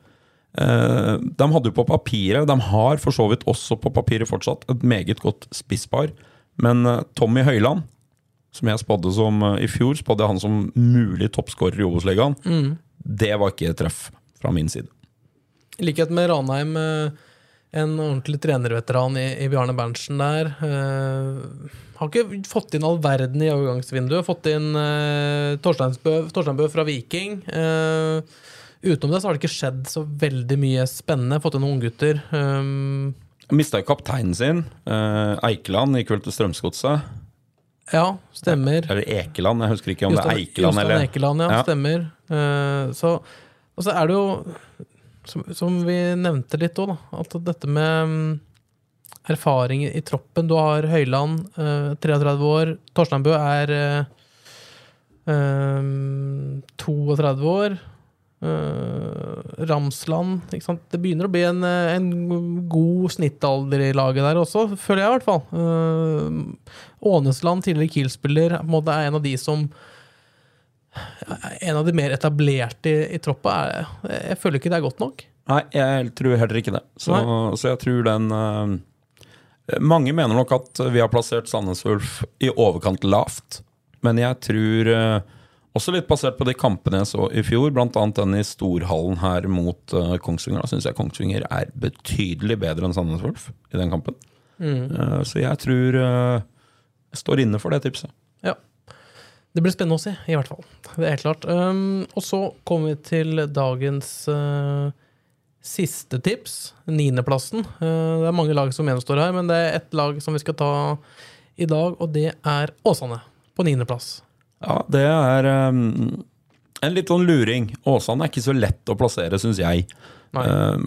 Eh, de hadde jo på papiret, de har for så vidt også på papiret fortsatt, et meget godt spisspar. Men eh, Tommy Høiland, som jeg spådde som eh, i fjor, spådde han som mulig toppskårer i Obos-ligaen. Det var ikke et treff fra min side. I likhet med Ranheim, en ordentlig trenerveteran i, i Bjarne Berntsen der. har ikke fått inn all verden i overgangsvinduet. Fått inn uh, Torsteinbø fra Viking. Uh, utenom det så har det ikke skjedd så veldig mye spennende. Fått inn noen unggutter. Um, Mista kapteinen sin. Uh, Eikeland gikk vel til Strømsgodset. ja, stemmer. Eller Ekeland, jeg husker ikke om det er Eikeland eller Ekeland, ja, Ja. stemmer. Uh, så, og så er det jo, som, som vi nevnte litt òg, at dette med mm, erfaring i troppen Du har Høyland, uh, 33 år. Torsteinbø er uh, eh, 32 år. Eh, Ramsland? Det begynner å bli en, eh, en god snittalder i laget der også, føler jeg i hvert fall. Uh, Ånesland, tidligere Kiel-spiller, er en av de som En av de mer etablerte i, i troppa. Er, jeg føler ikke det er godt nok. Nei, jeg tror heller ikke det. Så, så jeg tror den uh, Mange mener nok at vi har plassert Sandnes Ulf i overkant lavt. Men jeg tror eh, også litt basert på de kampene jeg så i fjor, bl.a. den i Storhallen her mot uh, Kongsvinger. Da syns jeg Kongsvinger er betydelig bedre enn Sandnes Wolf i den kampen. Eh, så jeg tror uh, jeg står inne for det tipset. Ja. Det blir spennende å se, i hvert fall. Det er helt klart. Um, og så kommer vi til dagens uh, siste tips. Niendeplassen. Uh, det er mange lag som gjenstår her, men det er ett lag som vi skal ta i dag, og det er Åsane på niendeplass. Ja, det er um, En litt sånn luring. Åsane er ikke så lett å plassere, syns jeg. Eh,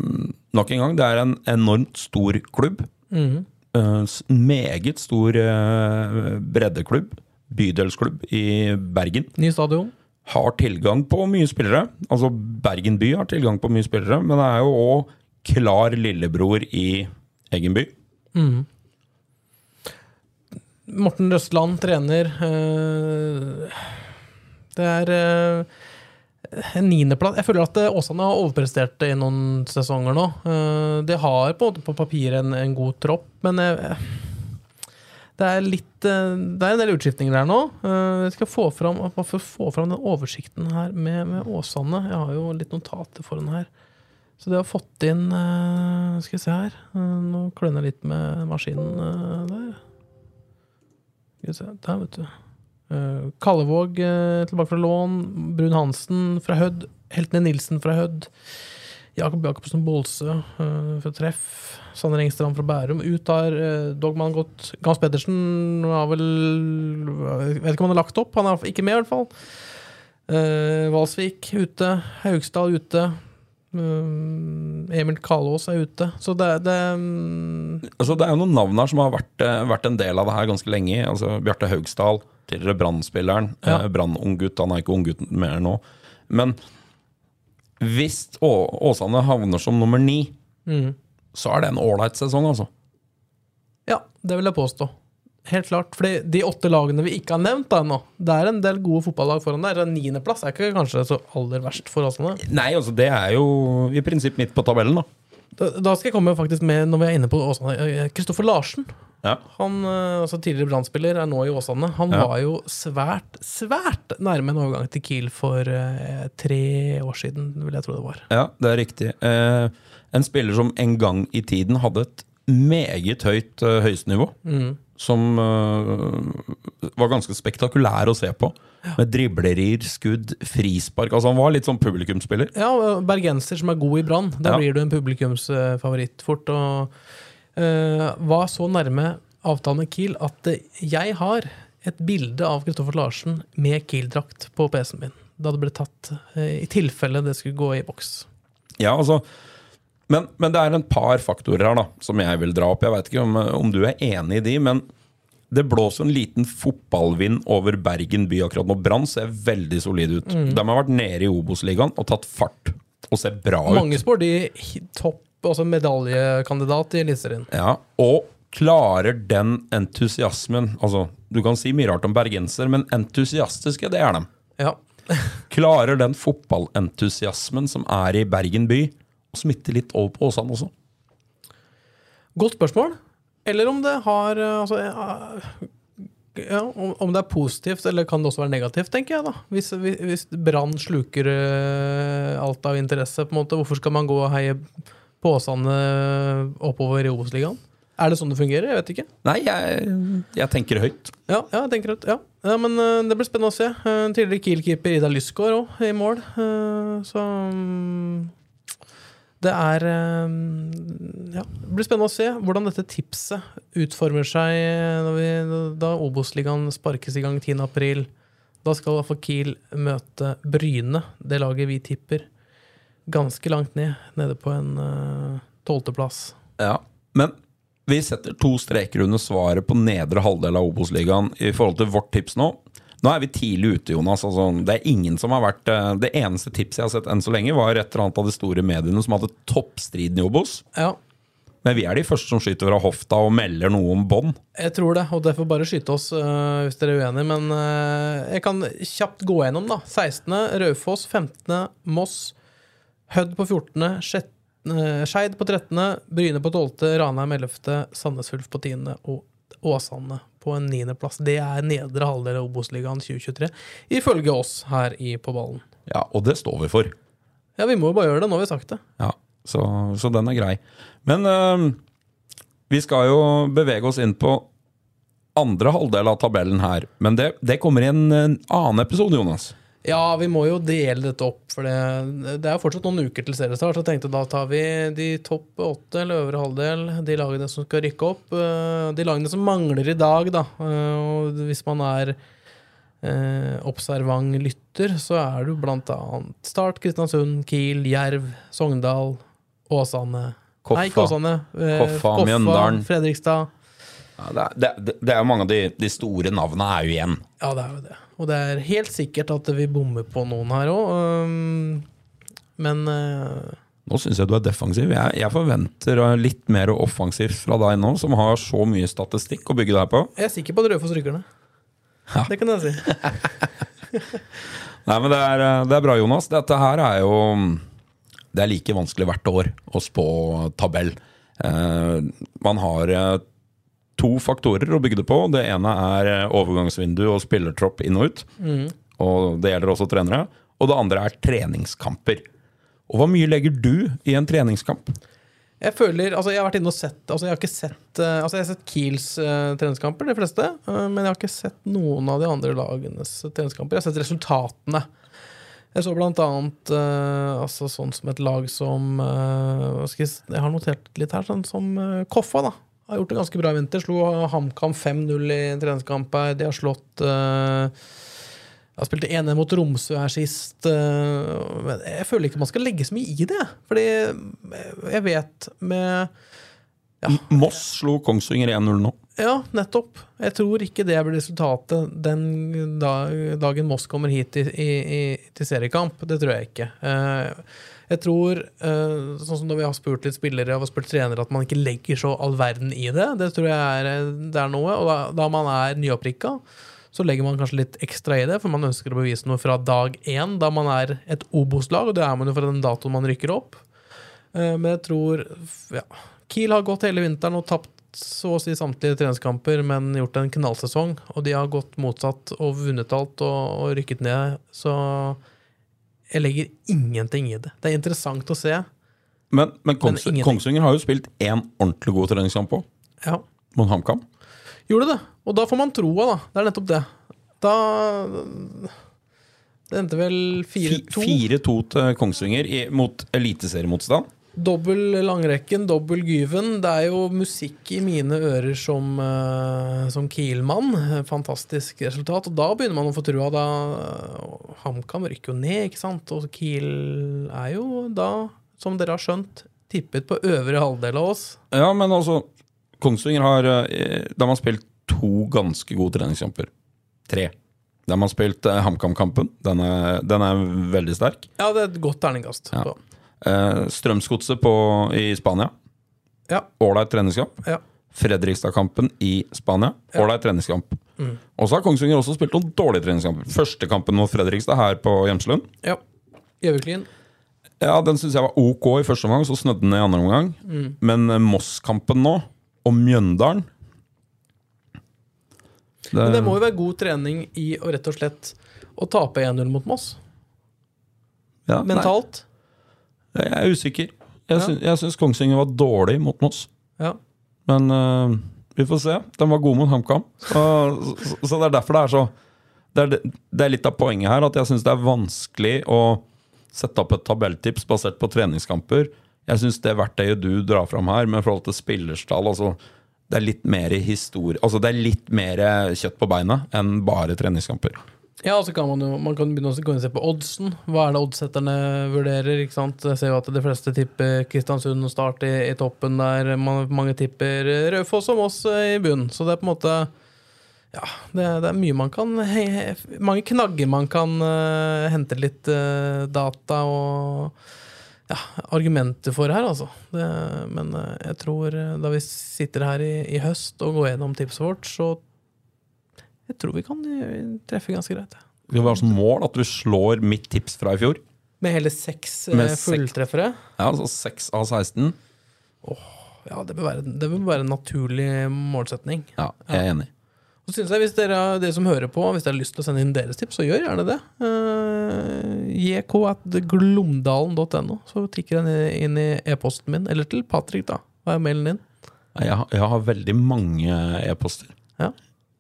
nok en gang, det er en enormt stor klubb. Mm. Uh, meget stor uh, breddeklubb. Bydelsklubb i Bergen. Ny stadion. Har tilgang på mye spillere. Altså Bergen by har tilgang på mye spillere, men det er jo òg klar lillebror i egen by. Morten Røstland trener. eh, Det er eh, en niendeplass. Jeg føler at eh, Åsane har overprestert i noen sesonger nå. De har på på papiret en, god tropp, men jeg, det er litt Det er en del utskiftninger der nå. Jeg skal få fram, få fram den oversikten her med, med Åsane. Jeg har jo litt notater foran her. Så det har fått inn Skal vi se her. Nå kløner jeg litt med maskinen der. Der, vet du. Eh, Kallevåg eh, tilbake fra lån. Brun Hansen fra Hødd. Heltene Nilsen fra Hødd. Jakob Jacobsen Bolsø eh, fra Treff. Sander Engstrand fra Bærum. Ut har Dogman gått. Gans Pedersen har vel vet ikke om han har lagt opp. Han er ikke med, i hvert fall. Valsvik ute. Haugsdal ute. Eh, Emil Kalås er ute. Så det, det um... Altså, det er jo noen navn her som har vært, eh, vært en del av det her ganske lenge. Altså, Bjarte Haugsdal, tidligere Brann-spilleren. Ja. Eh, Brann-unggutt. Han er ikke unggutt mer nå. Men hvis Å- Åsane havner som nummer ni, mm. så er det en ålreit sesong, altså. Ja, det vil jeg påstå. Helt klart. Fordi de åtte lagene vi ikke har nevnt ennå, det er en del gode fotballag foran der. En Niendeplass er ikke kanskje så aller verst for Åsane. Nei, altså, det er jo i prinsipp midt på tabellen, da. Da, da skal jeg komme faktisk med, når vi er inne på Åsane, eh, Kristoffer Larsen. Ja. Han, eh, altså Tidligere Brann-spiller, er nå i Åsane. Han Ja. var jo svært, svært nærme en overgang til Kiel for eh, tre år siden, vil jeg tro det var. Ja, det er riktig. Eh, en spiller som en gang i tiden hadde et meget høyt eh, høyestnivå. Som uh, var ganske spektakulær å se på. Med driblerier, skudd, frispark. Altså Han var litt sånn publikumsspiller. Ja, bergenser som er god i Brann. Da Ja. blir du en publikumsfavoritt fort. Og uh, var så nærme avtalen med Kiel at eh, jeg har et bilde av Kristoffer Larsen med Kiel-drakt på PC-en min. Da det ble tatt, uh, i tilfelle det skulle gå i boks. Ja, altså men, men det er en par faktorer her da som jeg vil dra opp. Jeg vet ikke om, om du er enig i de, men det blåser en liten fotballvind over Bergen by akkurat nå. Brann ser veldig solide ut. De har vært nede i Obos-ligaen og tatt fart og ser bra ut. Mange spår de topp, altså medaljekandidat i Eliteserien. Ja, og klarer den entusiasmen Altså, du kan si mye rart om bergenser, men entusiastiske, det er dem. Ja. Klarer den fotballentusiasmen som er i Bergen by, å smitte litt over på Åsane også? Godt spørsmål. Eller om det har eh, altså, eh, ja, om, om det er positivt, eller kan det også være negativt, tenker jeg. da. Hvis, hvis- Brann sluker eh, alt av interesse, på en måte, hvorfor skal man gå og heie på Åsane oppover i Obos-ligaen? Er det sånn det fungerer? Jeg vet ikke. Nei, jeg, jeg tenker høyt. Ja, ja jeg tenker høyt, ja. ja men uh, det blir spennende å se. Uh, tidligere Kiel-keeper Ida Lysgaard òg i mål. Uh, så mm, det er eh, Ja, det blir spennende å se hvordan dette tipset utformer seg når vi, da Obos-ligaen sparkes i gang 10. april. Da skal iallfall Kiel møte Bryne, det laget vi tipper, ganske langt ned. Nede på en tolvteplass. Ja, Men vi setter to streker under svaret på nedre halvdel av Obos-ligaen i forhold til vårt tips nå. Nå er vi tidlig ute, Jonas. Altså, det er ingen som har vært eh, Det eneste tipset jeg har sett enn så lenge, var et eller annet av de store mediene som hadde toppstriden i Obos. Ja, Men vi er de første som skyter fra hofta og melder noe om bånd. Jeg tror det, og derfor bare skyte oss øh, hvis dere er uenige. Men øh, jeg kan kjapt gå gjennom, da. 16. Raufoss. 15. Moss. Hødd på 14. Sjett- øh, Skeid på 13. Bryne på 12. Ranheim 11. Sandnes Ulf på 10. Og Åsane på en niendeplass. Det er nedre halvdel av Obos-ligaen 2023, ifølge oss her i På ballen. Ja, og det står vi for. Ja, vi må jo bare gjøre det, nå har vi sagt det. Ja, Så, så den er grei. Men øh, vi skal jo bevege oss inn på andre halvdel av tabellen her. Men det, det kommer i en, en annen episode, Jonas. Ja, vi må jo dele dette opp, for det, det er jo fortsatt noen uker til seriestart. Så jeg tenkte da tar vi de topp åtte, eller øvre halvdel, de lagene som skal rykke opp. eh, De lagene som mangler i dag, da. Eh, Og hvis man er eh, observant lytter, så er du blant annet Start, Kristiansund, Kiel, Jerv, Sogndal, Åsane Koffa. Nei, Åsane. Eh, Koffa, Mjøndalen. Fredrikstad. Ja, det, er, det, det er jo mange av de, de store navnene er jo igjen. Ja, det er jo det. Og det er helt sikkert at vi bommer på noen her òg. men eh, Nå syns jeg du er defensiv. Jeg, jeg forventer uh, litt mer offensivt fra deg nå, som har så mye statistikk å bygge deg på. jeg er sikker på at Rødfoss rykker ned. Det kan jeg si. Nei, men det er, uh, det er bra, Jonas. Dette her er jo Det er like vanskelig hvert år å spå tabell. Eh, man har to faktorer å bygge det på. Det ene er eh, overgangsvindu og spillertropp inn og ut. Og det gjelder også trenere. Og det andre er treningskamper. Og hva mye legger du i en treningskamp? Jeg føler, altså jeg har vært inne og sett altså Jeg har ikke sett eh, Altså jeg har sett Kiels uh, treningskamper, de fleste. eh, men jeg har ikke sett noen av de andre lagenes treningskamper. Jeg har sett resultatene. Jeg så blant annet eh, altså sånn som et lag som eh, jeg, jeg har notert litt her, sånn som eh, Koffa. da Har gjort det ganske bra i vinter. Slo HamKam 5-0 i en treningskamp her. De har slått uh, jeg spilte 1-1 mot Romsø her sist. eh, men jeg føler ikke man skal legge så mye i det. Fordi jeg vet med Moss slo Kongsvinger 1-0 nå. Ja, nettopp. Jeg tror ikke det blir resultatet den dagen Moss kommer hit i, i, i, til seriekamp. Det tror jeg ikke. Eh, Jeg tror, eh, sånn som når vi har spurt litt spillere og spurt trenere, at man ikke legger så all verden i det. Det tror jeg er, det er noe. Og da, da man er nyopprikka, så legger man kanskje litt ekstra i det, for man ønsker å bevise noe fra dag én, da man er et Obos-lag, og det er man jo fra den datoen man rykker opp. Eh, Men jeg tror ja, Kiel har gått hele vinteren og tapt så å si samtlige treningskamper, men gjort en knallsesong. Og de har gått motsatt og vunnet alt og, og rykket ned. Så jeg legger ingenting i det. Det er interessant å se. Men, men Kongs men Kongsvinger har jo spilt én ordentlig god treningskamp på, Ja, mot HamKam. gjorde det. Og da får man troa, da. Det er nettopp det. Da Det endte vel 4-2. 4-2 til Kongsvinger mot eliteseriemotstand. Dobbel langrekken, dobbel gyven. Det er jo musikk i mine ører som, uh, som Kiel-mann. Fantastisk resultat. Og da begynner man å få trua. Da HamKam rykker jo ned, ikke sant. Og Kiel er jo da, som dere har skjønt, tippet på øvre halvdel av oss. Ja, men altså Kongsvinger har Da De har spilt to ganske gode treningskamper. Tre. De har spilt eh, HamKam-kampen. Den, er- den er veldig sterk. Ja, det er et godt terningkast. Ja. på. Eh, Strømsgodset i Spania. Ja. Ålreit treningskamp. Ja. Fredrikstad-kampen i Spania. Ålreit treningskamp. Og så har Kongsvinger også spilt noen dårlige treningskamper. Første kampen mot Fredrikstad her på Hjemslund. ja. Gjøviklin. Ja, Den syns jeg var ok i første omgang, så snødde den i andre omgang. Men eh, Moss-kampen nå, og Mjøndalen Men det må jo være god trening i å rett og slett å tape 1-0 mot Moss. ja, Mentalt. Jeg er usikker. Jeg, syns, jeg syns Kongsvinger var dårlig mot Moss. Ja. Men uh, vi får se. De var gode mot HamKam. Så, så, så det er derfor det er så det er, det er litt av poenget her, at jeg syns det er vanskelig å sette opp et tabelltips basert på treningskamper. Jeg syns det verktøyet du drar fram her, med forhold til spillerstall altså, Det er litt mer historie Altså det er litt mer kjøtt på beinet enn bare treningskamper. Ja, så kan man jo man kan begynne å se på oddsen. Hva er det oddsetterne vurderer? ikke sant? Jeg ser jo at de fleste tipper Kristiansund og Start i, i toppen der. Man, mange tipper Raufoss og Moss i bunn. Så det er på en måte Ja, det, det er mye man kan he, Mange knagger man kan uh, hente litt uh, data og ja, argumenter for her, altså. Det, men eh, jeg tror da vi sitter her i, i høst og går gjennom tipset vårt, så jeg tror vi kan eh, treffe ganske greit. Det var som mål at du slår mitt tips fra i fjor. Med hele seks eh, Med fulltreffere? Ja, altså seks av 16. Ja, det bør, være, det bør være en naturlig målsetning. Ja, jeg er enig. Så synes jeg Hvis dere, dere som hører på, hvis dere har lyst til å sende inn deres tips, så gjør gjerne det. Uh, jk.glomdalen.no, så tikker den inn i e-posten min. Eller til Patrick, da. Hva er mailen din? Jeg har, jeg har veldig mange e-poster. Ja.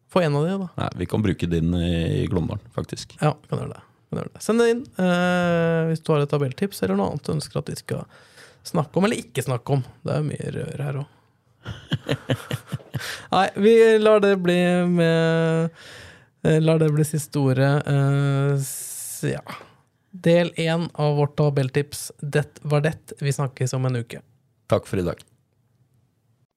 Få en av de, da. Nei, Vi kan bruke din i Glåmdalen, faktisk. Ja, kan gjøre det. Kan gjøre det. Send det inn eh, hvis du har et tabelltips eller noe annet du ønsker at vi skal snakke om, eller ikke snakke om. Det er jo mye rør her òg. Nei, vi lar det bli med Lar det bli siste ordet. Eh, ja. Del én av vårt tabelltips. Det var det. Vi snakkes om en uke. Takk for i dag.